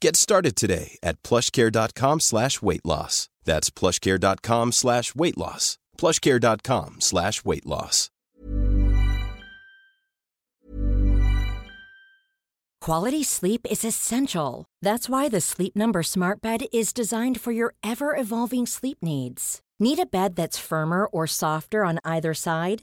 Get started today at plushcare.com slash weight loss. That's plushcare.com slash weight loss. plushcare.com slash weight loss. Quality sleep is essential. That's why the Sleep Number Smart Bed is designed for your ever-evolving sleep needs. Need a bed that's firmer or softer on either side?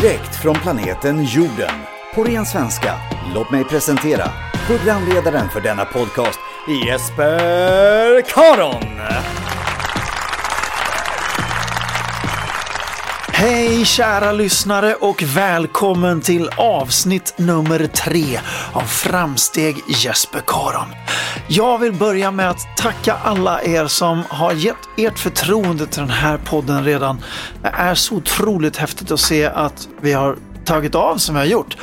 Direkt från planeten jorden. På ren svenska. Låt mig presentera programledaren för denna podcast, Jesper Karon. Hej kära lyssnare och välkommen till avsnitt nummer tre av Framsteg Jesper Karon. Jag vill börja med att tacka alla er som har gett ert förtroende till den här podden redan. Det är så otroligt häftigt att se att vi har tagit av som vi har gjort.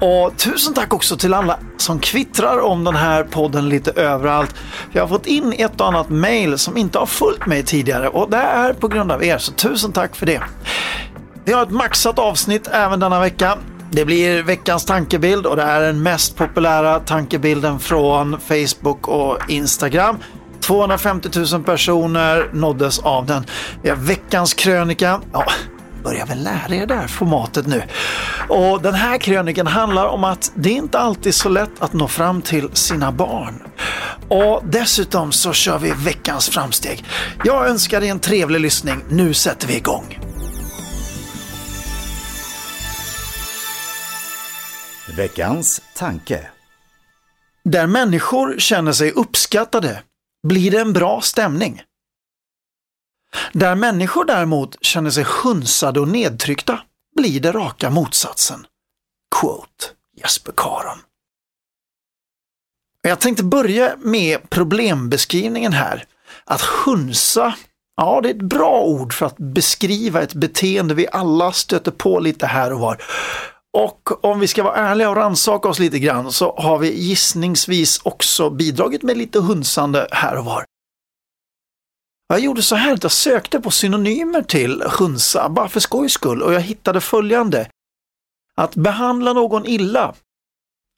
Och tusen tack också till alla som kvittrar om den här podden lite överallt. Jag har fått in ett och annat mail som inte har följt mig tidigare och det är på grund av er, så tusen tack för det. Vi har ett maxat avsnitt även denna vecka. Det blir veckans tankebild och det är den mest populära tankebilden från Facebook och Instagram. 250 000 personer nåddes av den. Vi har veckans krönika. Ja, börjar väl lära er det här formatet nu. Och den här krönikan handlar om att det inte alltid är så lätt att nå fram till sina barn. Och dessutom så kör vi veckans framsteg. Jag önskar dig en trevlig lyssning. Nu sätter vi igång. Veckans tanke. Där människor känner sig uppskattade blir det en bra stämning. Där människor däremot känner sig hunsade och nedtryckta blir det raka motsatsen. Quote Jesper Karon. Jag tänkte börja med problembeskrivningen här. Att hunsa, ja det är ett bra ord för att beskriva ett beteende vi alla stöter på lite här och var. Och om vi ska vara ärliga och rannsaka oss lite grann så har vi gissningsvis också bidragit med lite hunsande här och var. Jag gjorde så här att jag sökte på synonymer till hunsa bara för skojs skull och jag hittade följande. Att behandla någon illa,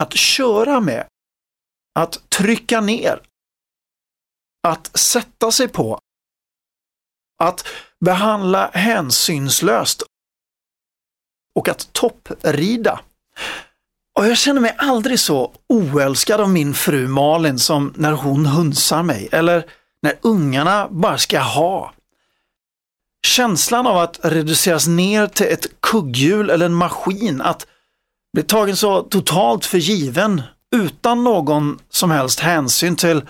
att köra med, att trycka ner, att sätta sig på, att behandla hänsynslöst och att topprida. Och jag känner mig aldrig så oälskad av min fru Malin som när hon hunsar mig eller när ungarna bara ska ha. Känslan av att reduceras ner till ett kugghjul eller en maskin, att bli tagen så totalt för given utan någon som helst hänsyn till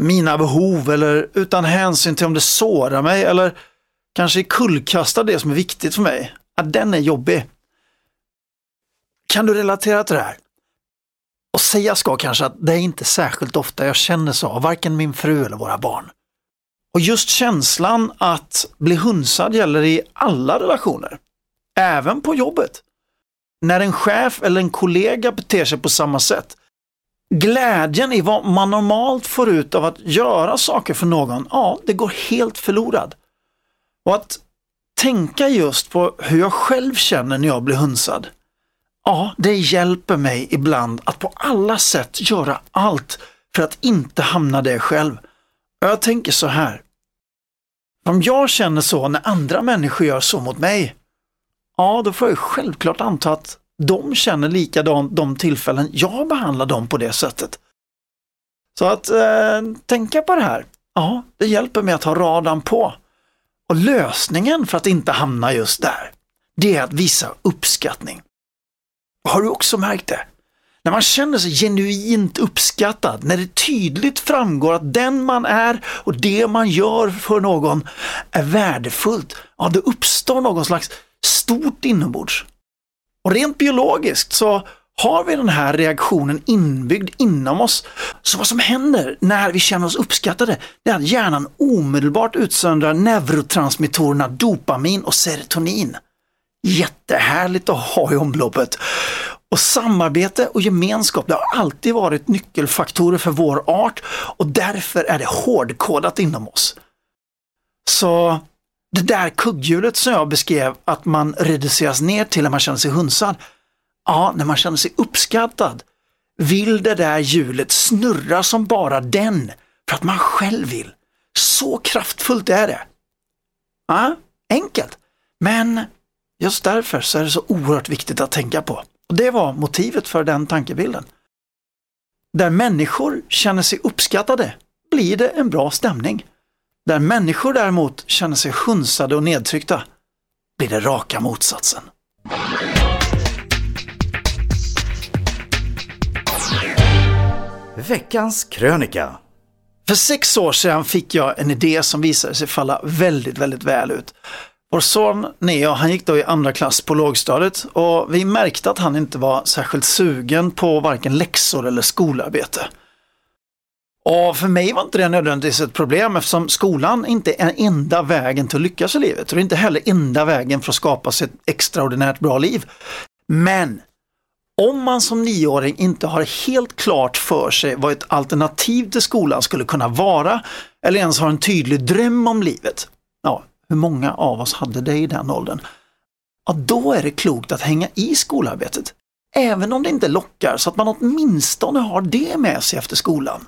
mina behov eller utan hänsyn till om det sårar mig eller kanske kullkastar det som är viktigt för mig. Att den är jobbig. Kan du relatera till det här? Och säga ska kanske att det är inte särskilt ofta jag känner så, varken min fru eller våra barn. Och just känslan att bli hunsad gäller i alla relationer. Även på jobbet. När en chef eller en kollega beter sig på samma sätt. Glädjen i vad man normalt får ut av att göra saker för någon, ja, det går helt förlorad. Och att tänka just på hur jag själv känner när jag blir hunsad. Ja, det hjälper mig ibland att på alla sätt göra allt för att inte hamna där själv. Jag tänker så här. Om jag känner så när andra människor gör så mot mig, ja då får jag självklart anta att de känner likadant de tillfällen jag behandlar dem på det sättet. Så att eh, tänka på det här, ja det hjälper mig att ha radarn på. Och lösningen för att inte hamna just där, det är att visa uppskattning. Har du också märkt det? När man känner sig genuint uppskattad, när det tydligt framgår att den man är och det man gör för någon är värdefullt, ja det uppstår någon slags stort inombords. Och rent biologiskt så har vi den här reaktionen inbyggd inom oss. Så vad som händer när vi känner oss uppskattade, det är att hjärnan omedelbart utsöndrar neurotransmittorerna dopamin och serotonin. Jättehärligt att ha i omloppet. Och samarbete och gemenskap det har alltid varit nyckelfaktorer för vår art och därför är det hårdkodat inom oss. Så det där kugghjulet som jag beskrev att man reduceras ner till när man känner sig hunsad. Ja, när man känner sig uppskattad vill det där hjulet snurra som bara den för att man själv vill. Så kraftfullt är det. Ja, enkelt. Men just därför så är det så oerhört viktigt att tänka på. Och Det var motivet för den tankebilden. Där människor känner sig uppskattade blir det en bra stämning. Där människor däremot känner sig hunsade och nedtryckta blir det raka motsatsen. Veckans krönika. För sex år sedan fick jag en idé som visade sig falla väldigt, väldigt väl ut. Vår son Neo, han gick då i andra klass på lågstadiet och vi märkte att han inte var särskilt sugen på varken läxor eller skolarbete. Och för mig var inte det nödvändigtvis ett problem eftersom skolan inte är enda vägen till att lyckas i livet och det är inte heller enda vägen för att skapa sig ett extraordinärt bra liv. Men om man som nioåring inte har helt klart för sig vad ett alternativ till skolan skulle kunna vara eller ens har en tydlig dröm om livet, ja, hur många av oss hade det i den åldern? Ja, då är det klokt att hänga i skolarbetet. Även om det inte lockar så att man åtminstone har det med sig efter skolan.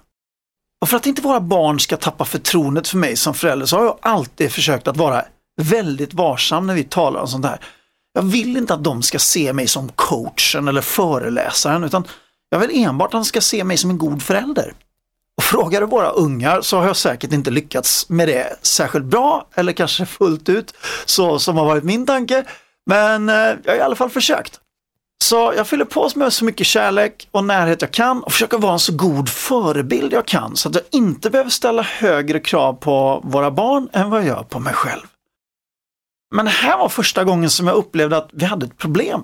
Och för att inte våra barn ska tappa förtroendet för mig som förälder så har jag alltid försökt att vara väldigt varsam när vi talar om sånt här. Jag vill inte att de ska se mig som coachen eller föreläsaren utan jag vill enbart att de ska se mig som en god förälder. Frågar du våra ungar så har jag säkert inte lyckats med det särskilt bra eller kanske fullt ut så som har varit min tanke. Men eh, jag har i alla fall försökt. Så jag fyller på med så mycket kärlek och närhet jag kan och försöker vara en så god förebild jag kan så att jag inte behöver ställa högre krav på våra barn än vad jag gör på mig själv. Men det här var första gången som jag upplevde att vi hade ett problem.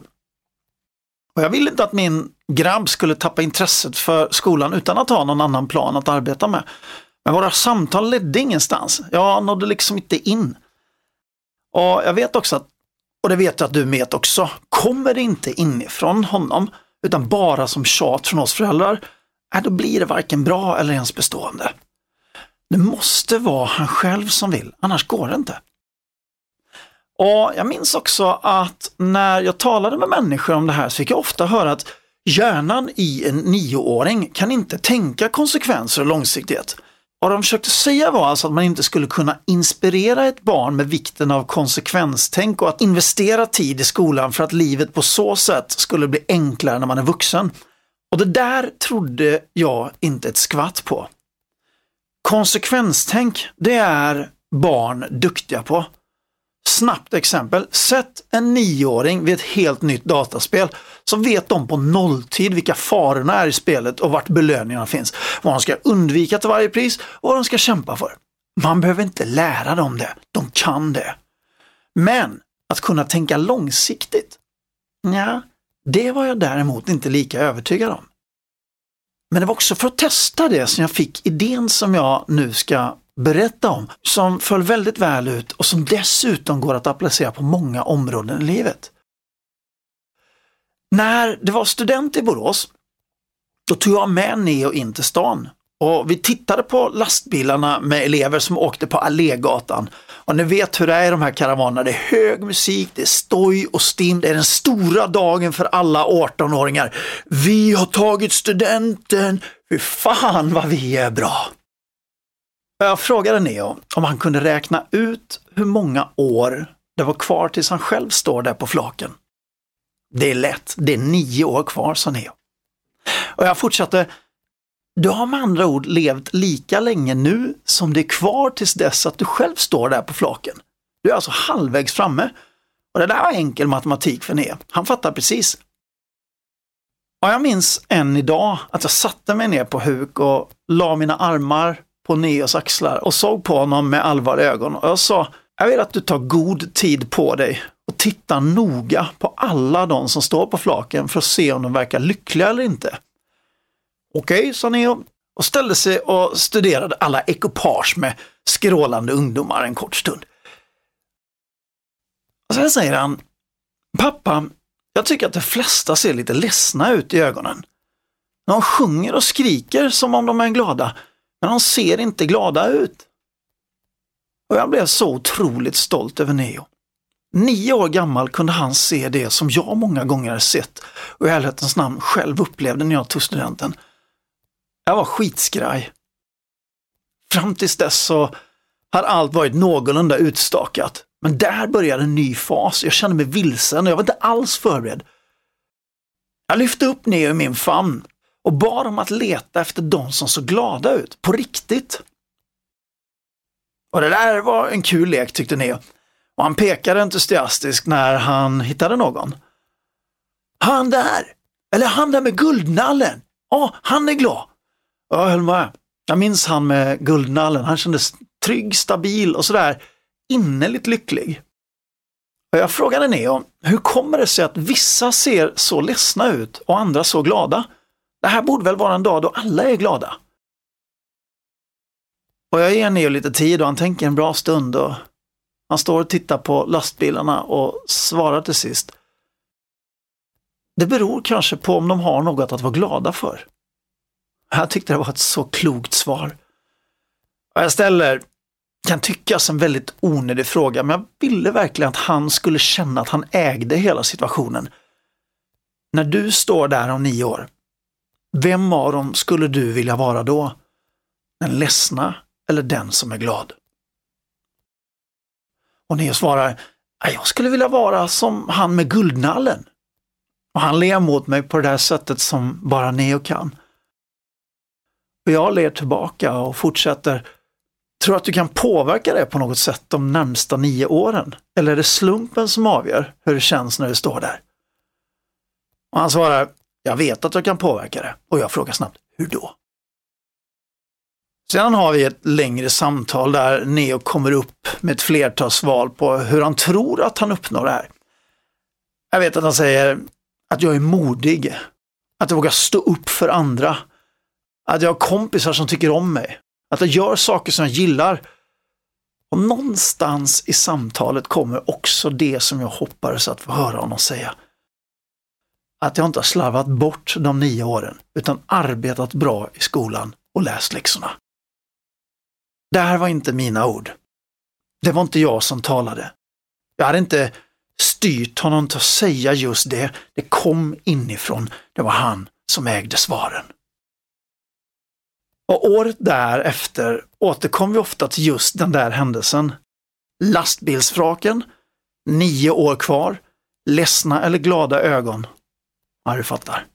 Och jag ville inte att min grabb skulle tappa intresset för skolan utan att ha någon annan plan att arbeta med. Men våra samtal ledde ingenstans. Jag nådde liksom inte in. Och jag vet också att, och det vet jag att du vet också, kommer det inte inifrån honom utan bara som tjat från oss föräldrar, då blir det varken bra eller ens bestående. Det måste vara han själv som vill, annars går det inte. Och Jag minns också att när jag talade med människor om det här så fick jag ofta höra att hjärnan i en nioåring kan inte tänka konsekvenser och långsiktighet. Vad de försökte säga var alltså att man inte skulle kunna inspirera ett barn med vikten av konsekvenstänk och att investera tid i skolan för att livet på så sätt skulle bli enklare när man är vuxen. Och det där trodde jag inte ett skvatt på. Konsekvenstänk, det är barn duktiga på. Snabbt exempel, sätt en nioåring vid ett helt nytt dataspel så vet de på nolltid vilka farorna är i spelet och vart belöningarna finns. Vad de ska undvika till varje pris och vad de ska kämpa för. Man behöver inte lära dem det, de kan det. Men att kunna tänka långsiktigt, ja, det var jag däremot inte lika övertygad om. Men det var också för att testa det som jag fick idén som jag nu ska berätta om, som föll väldigt väl ut och som dessutom går att applicera på många områden i livet. När det var student i Borås, då tog jag med Neo in till stan och vi tittade på lastbilarna med elever som åkte på Allégatan. Och ni vet hur det är i de här karavanerna. Det är hög musik, det är stoj och stim. Det är den stora dagen för alla 18-åringar. Vi har tagit studenten. Fy fan vad vi är bra. Jag frågade Neo om han kunde räkna ut hur många år det var kvar tills han själv står där på flaken. Det är lätt, det är nio år kvar, sa Neo. Och jag fortsatte, du har med andra ord levt lika länge nu som det är kvar tills dess att du själv står där på flaken. Du är alltså halvvägs framme. Och det där var enkel matematik för Neo. Han fattar precis. Och jag minns än idag att jag satte mig ner på huk och la mina armar på Neos axlar och såg på honom med allvarliga ögon. Och jag sa, jag vill att du tar god tid på dig och tittar noga på alla de som står på flaken för att se om de verkar lyckliga eller inte. Okej, okay, sa Neo och ställde sig och studerade alla ekipage med skrålande ungdomar en kort stund. Och sen säger han, pappa, jag tycker att de flesta ser lite ledsna ut i ögonen. De sjunger och skriker som om de är glada, men de ser inte glada ut. Och jag blev så otroligt stolt över Neo. Nio år gammal kunde han se det som jag många gånger sett och i ärlighetens namn själv upplevde när jag tog studenten. Jag var skitskraj. Fram tills dess så hade allt varit någorlunda utstakat. Men där började en ny fas. Jag kände mig vilsen och jag var inte alls förberedd. Jag lyfte upp Neo i min famn och bad om att leta efter de som såg glada ut, på riktigt. Och det där var en kul lek tyckte Neo. Och han pekade entusiastiskt när han hittade någon. Han där! Eller han där med guldnallen! Ja, oh, han är glad! jag höll med. Jag minns han med guldnallen. Han kändes trygg, stabil och sådär innerligt lycklig. Och jag frågade Neo, hur kommer det sig att vissa ser så ledsna ut och andra så glada? Det här borde väl vara en dag då alla är glada? Och jag ger Neo lite tid och han tänker en bra stund och han står och tittar på lastbilarna och svarar till sist. Det beror kanske på om de har något att vara glada för. Jag tyckte det var ett så klokt svar. Och jag ställer, kan tyckas en väldigt onödig fråga, men jag ville verkligen att han skulle känna att han ägde hela situationen. När du står där om nio år, vem av dem skulle du vilja vara då? Den ledsna eller den som är glad? Och Neo svarar, jag skulle vilja vara som han med guldnallen. Och han ler mot mig på det där sättet som bara Neo kan. Och jag ler tillbaka och fortsätter, tror att du kan påverka det på något sätt de närmsta nio åren? Eller är det slumpen som avgör hur det känns när du står där? Och han svarar, jag vet att jag kan påverka det. Och jag frågar snabbt, hur då? Sedan har vi ett längre samtal där Neo kommer upp med ett flertal svar på hur han tror att han uppnår det här. Jag vet att han säger att jag är modig, att jag vågar stå upp för andra, att jag har kompisar som tycker om mig, att jag gör saker som jag gillar. Och någonstans i samtalet kommer också det som jag hoppades att få höra honom säga. Att jag inte har slarvat bort de nio åren, utan arbetat bra i skolan och läst läxorna. Det här var inte mina ord. Det var inte jag som talade. Jag hade inte styrt honom till att säga just det. Det kom inifrån. Det var han som ägde svaren. Och året därefter återkom vi ofta till just den där händelsen. Lastbilsfraken, nio år kvar, ledsna eller glada ögon. Ja, du fattar.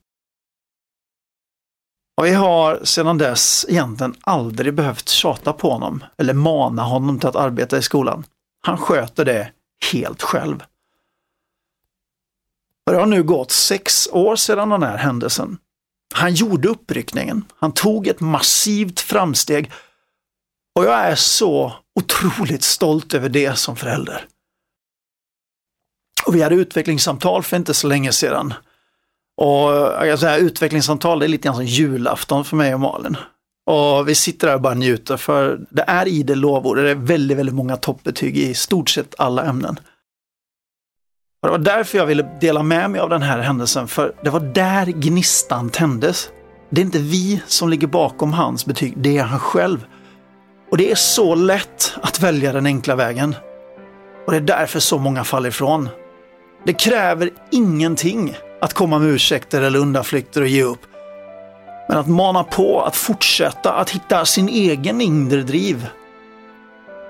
Och vi har sedan dess egentligen aldrig behövt tjata på honom eller mana honom till att arbeta i skolan. Han sköter det helt själv. Och det har nu gått sex år sedan den här händelsen. Han gjorde uppryckningen. Han tog ett massivt framsteg och jag är så otroligt stolt över det som förälder. Och vi hade utvecklingssamtal för inte så länge sedan och jag säga, utvecklingssamtal det är lite grann som julafton för mig och Malin. Och vi sitter där och bara njuter för det är idel lovord. Det är väldigt, väldigt många toppbetyg i stort sett alla ämnen. Och det var därför jag ville dela med mig av den här händelsen, för det var där gnistan tändes. Det är inte vi som ligger bakom hans betyg, det är han själv. Och det är så lätt att välja den enkla vägen. Och det är därför så många faller ifrån. Det kräver ingenting att komma med ursäkter eller undanflykter och ge upp. Men att mana på, att fortsätta, att hitta sin egen inre driv.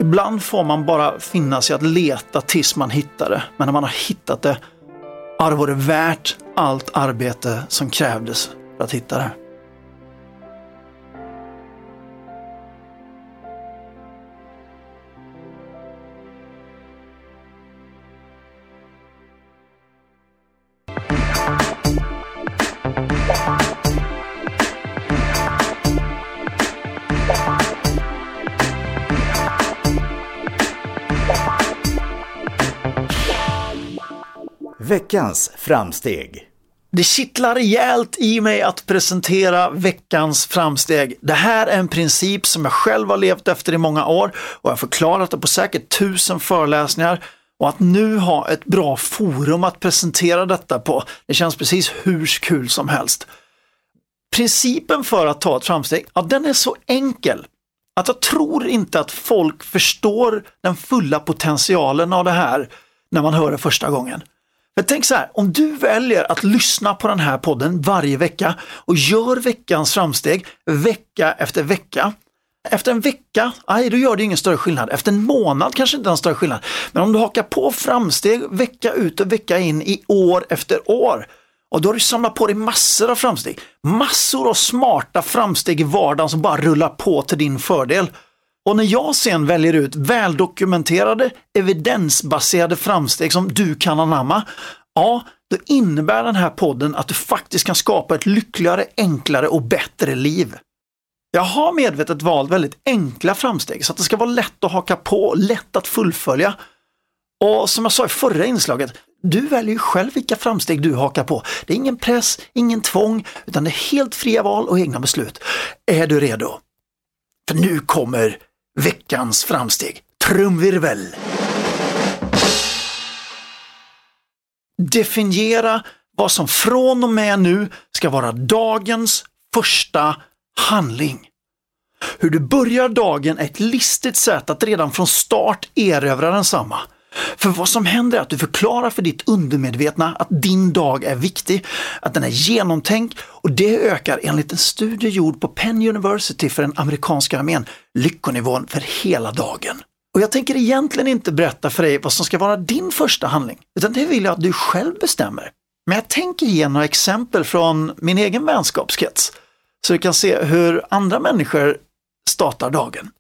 Ibland får man bara finna sig att leta tills man hittar det. Men när man har hittat det, har det varit värt allt arbete som krävdes för att hitta det. Veckans framsteg. Det kittlar rejält i mig att presentera veckans framsteg. Det här är en princip som jag själv har levt efter i många år och jag har förklarat det på säkert tusen föreläsningar. Och att nu ha ett bra forum att presentera detta på, det känns precis hur kul som helst. Principen för att ta ett framsteg, ja den är så enkel att jag tror inte att folk förstår den fulla potentialen av det här när man hör det första gången. Men tänk så här, om du väljer att lyssna på den här podden varje vecka och gör veckans framsteg vecka efter vecka. Efter en vecka, aj, då gör det ingen större skillnad. Efter en månad kanske inte en större skillnad. Men om du hakar på framsteg vecka ut och vecka in i år efter år och då har du samlat på dig massor av framsteg. Massor av smarta framsteg i vardagen som bara rullar på till din fördel. Och när jag sen väljer ut väldokumenterade, evidensbaserade framsteg som du kan anamma, ja, då innebär den här podden att du faktiskt kan skapa ett lyckligare, enklare och bättre liv. Jag har medvetet valt väldigt enkla framsteg så att det ska vara lätt att haka på, lätt att fullfölja. Och som jag sa i förra inslaget, du väljer ju själv vilka framsteg du hakar på. Det är ingen press, ingen tvång, utan det är helt fria val och egna beslut. Är du redo? För nu kommer veckans framsteg. Trumvirvel! Definiera vad som från och med nu ska vara dagens första handling. Hur du börjar dagen är ett listigt sätt att redan från start erövra densamma. För vad som händer är att du förklarar för ditt undermedvetna att din dag är viktig, att den är genomtänkt och det ökar enligt en studie gjord på Penn University för den amerikanska armén lyckonivån för hela dagen. Och jag tänker egentligen inte berätta för dig vad som ska vara din första handling, utan det vill jag att du själv bestämmer. Men jag tänker ge några exempel från min egen vänskapskrets, så du kan se hur andra människor startar dagen.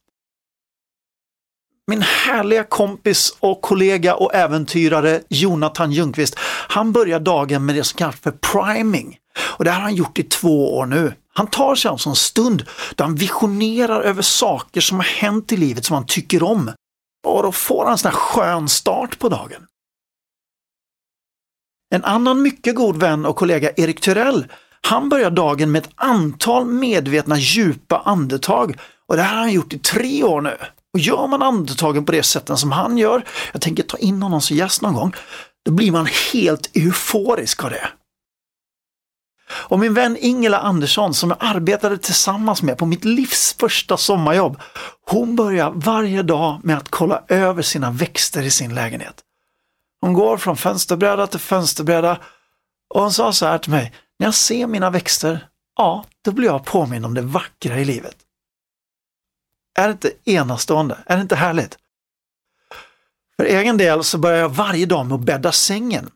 Min härliga kompis och kollega och äventyrare Jonathan Ljungqvist, han börjar dagen med det som kallas för priming. Och det har han gjort i två år nu. Han tar sig alltså en stund då han visionerar över saker som har hänt i livet som han tycker om. Och då får han en sån här skön start på dagen. En annan mycket god vän och kollega, Erik Tyrell, han börjar dagen med ett antal medvetna djupa andetag och det här har han gjort i tre år nu. Och gör man andetagen på det sättet som han gör, jag tänker ta in honom som gäst någon gång, då blir man helt euforisk av det. Och min vän Ingela Andersson som jag arbetade tillsammans med på mitt livs första sommarjobb, hon börjar varje dag med att kolla över sina växter i sin lägenhet. Hon går från fönsterbräda till fönsterbräda och hon sa så här till mig, när jag ser mina växter, ja, då blir jag påminn om det vackra i livet. Är det inte enastående? Är det inte härligt? För egen del så börjar jag varje dag med att bädda sängen.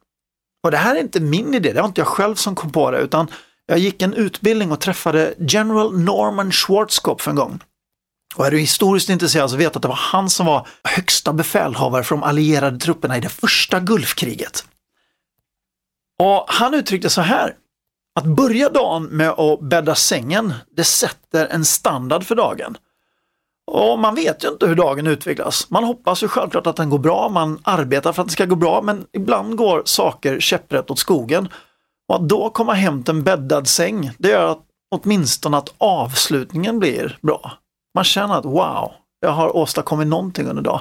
Och det här är inte min idé, det var inte jag själv som kom på det, utan jag gick en utbildning och träffade General Norman Schwarzkopf en gång. Och är du historiskt intresserad så vet att det var han som var högsta befälhavare för de allierade trupperna i det första Gulfkriget. Och han uttryckte så här, att börja dagen med att bädda sängen, det sätter en standard för dagen. Och man vet ju inte hur dagen utvecklas. Man hoppas ju självklart att den går bra, man arbetar för att det ska gå bra, men ibland går saker käpprätt åt skogen. Och att då komma hem till en bäddad säng, det gör att åtminstone att avslutningen blir bra. Man känner att wow, jag har åstadkommit någonting under dagen.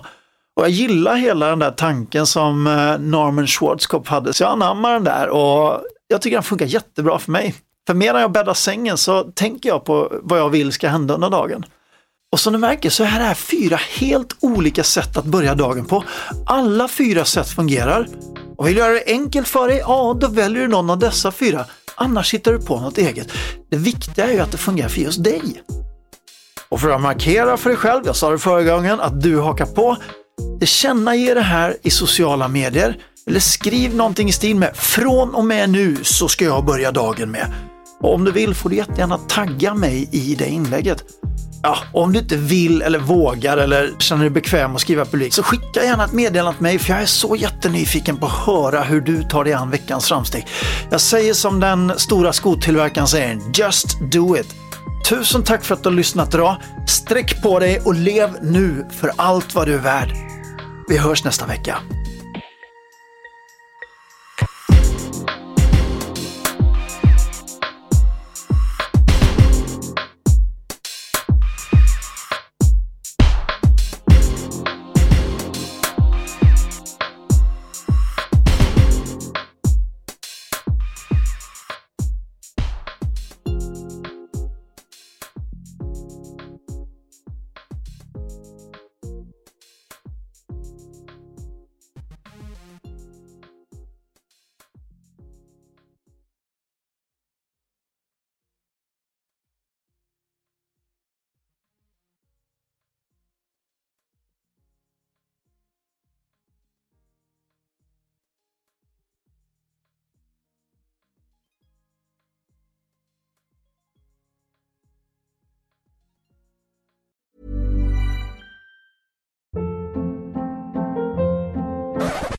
Och jag gillar hela den där tanken som eh, Norman Schwarzkopf hade, så jag anammar den där och jag tycker den funkar jättebra för mig. För medan jag bäddar sängen så tänker jag på vad jag vill ska hända under dagen. Och som du märker så är det här fyra helt olika sätt att börja dagen på. Alla fyra sätt fungerar. Och vill du göra det enkelt för dig, ja då väljer du någon av dessa fyra. Annars hittar du på något eget. Det viktiga är ju att det fungerar för just dig. Och för att markera för dig själv, jag sa det förra gången, att du hakar på, tillkännage det här i sociala medier eller skriv någonting i stil med “Från och med nu så ska jag börja dagen med” Och om du vill får du jättegärna tagga mig i det inlägget. Ja, om du inte vill eller vågar eller känner dig bekväm att skriva publik så skicka gärna ett meddelande till mig för jag är så jättenyfiken på att höra hur du tar dig an veckans framsteg. Jag säger som den stora skotillverkaren säger, just do it. Tusen tack för att du har lyssnat idag. Sträck på dig och lev nu för allt vad du är värd. Vi hörs nästa vecka.